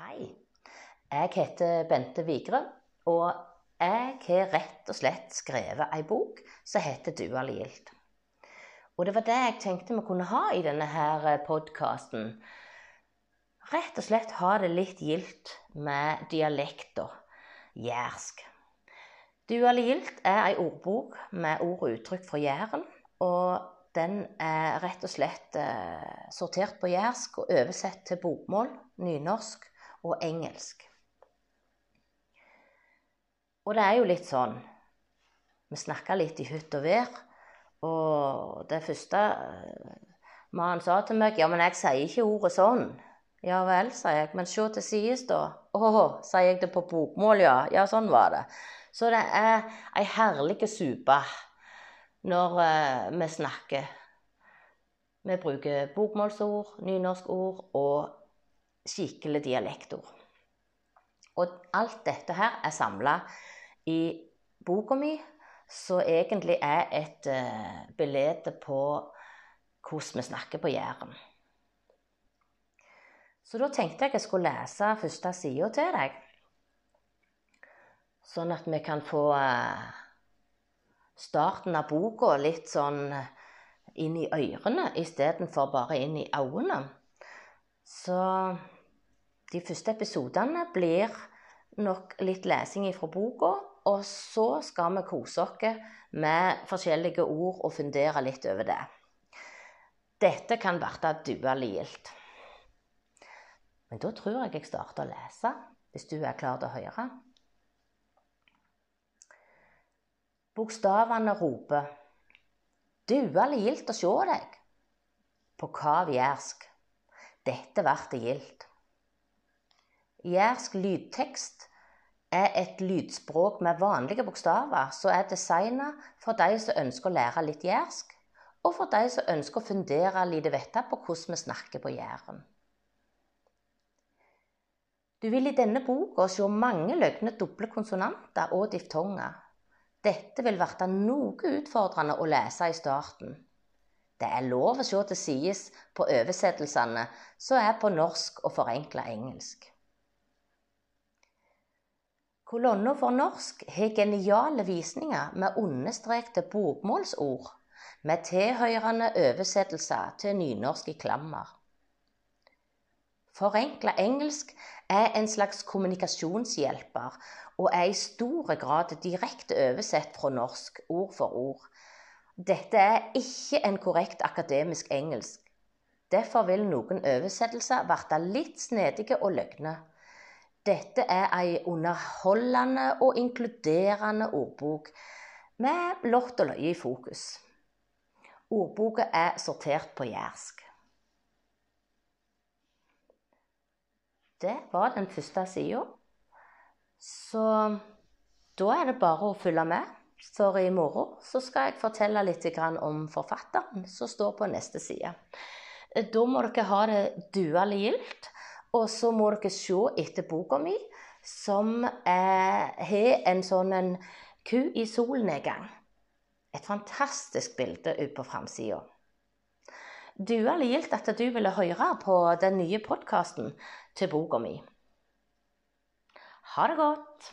Hei. Jeg heter Bente Vigre, og jeg har rett og slett skrevet ei bok som heter 'Dual gildt'. Og det var det jeg tenkte vi kunne ha i denne her podkasten. Rett og slett ha det litt gildt med dialekter. Jærsk. Dual gildt' er ei ordbok med ord og uttrykk fra Jæren. Og den er rett og slett eh, sortert på jærsk og oversett til bokmål, nynorsk og engelsk. Og det er jo litt sånn Vi snakka litt i hytt og vær, og det første eh, mannen sa til meg Ja, men jeg sier ikke ordet sånn. Ja vel, sa jeg. Men se til sides, da. Åh, sier jeg det på bokmål, ja. Ja, sånn var det. Så det er ei herlig supe når uh, vi snakker. Vi bruker bokmålsord, nynorskord og skikkelig dialektord. Og alt dette her er samla i boka mi, som egentlig er et uh, belede på hvordan vi snakker på Jæren. Så da tenkte jeg jeg skulle lese første sida til deg. Sånn at vi kan få uh, starten av boka litt sånn inn i ørene istedenfor bare inn i øynene. Så de første episodene blir nok litt lesing fra boka, og så skal vi kose oss med forskjellige ord og fundere litt over det. Dette kan bli dualilt. Men da tror jeg jeg starter å lese, hvis du er klar til å høre. Bokstavene roper. Dualilt å sjå deg. På jærsk. Dette vart det gildt. Jærsk lydtekst er et lydspråk med vanlige bokstaver som er designa for de som ønsker å lære litt jærsk, og for de som ønsker å fundere litt vette på hvordan vi snakker på Jæren. Du vil i denne boka se mange løgne doble konsonanter og diftonger. Dette vil bli noe utfordrende å lese i starten. Det er lov å se til sides på oversettelsene som er på norsk og forenkla engelsk. Kolonna for norsk har geniale visninger med understrekte bokmålsord, med tilhørende oversettelser til nynorsk i klammer. Forenkla engelsk er en slags kommunikasjonshjelper og er i stor grad direkte oversett fra norsk, ord for ord. Dette er ikke en korrekt akademisk engelsk. Derfor vil noen oversettelser bli litt snedige og løgne. Dette er ei underholdende og inkluderende ordbok med lott og løye i fokus. Ordboka er sortert på jærsk. Det var den første sida. Så da er det bare å følge med. For i morgen så skal jeg fortelle litt om forfatteren som står på neste side. Da må dere ha det duelig gildt, og så må dere se etter boka mi, som har en sånn en ku i solnedgang. Et fantastisk bilde ut på framsida. Duelig gildt at du ville høre på den nye podkasten til boka mi. Ha det godt.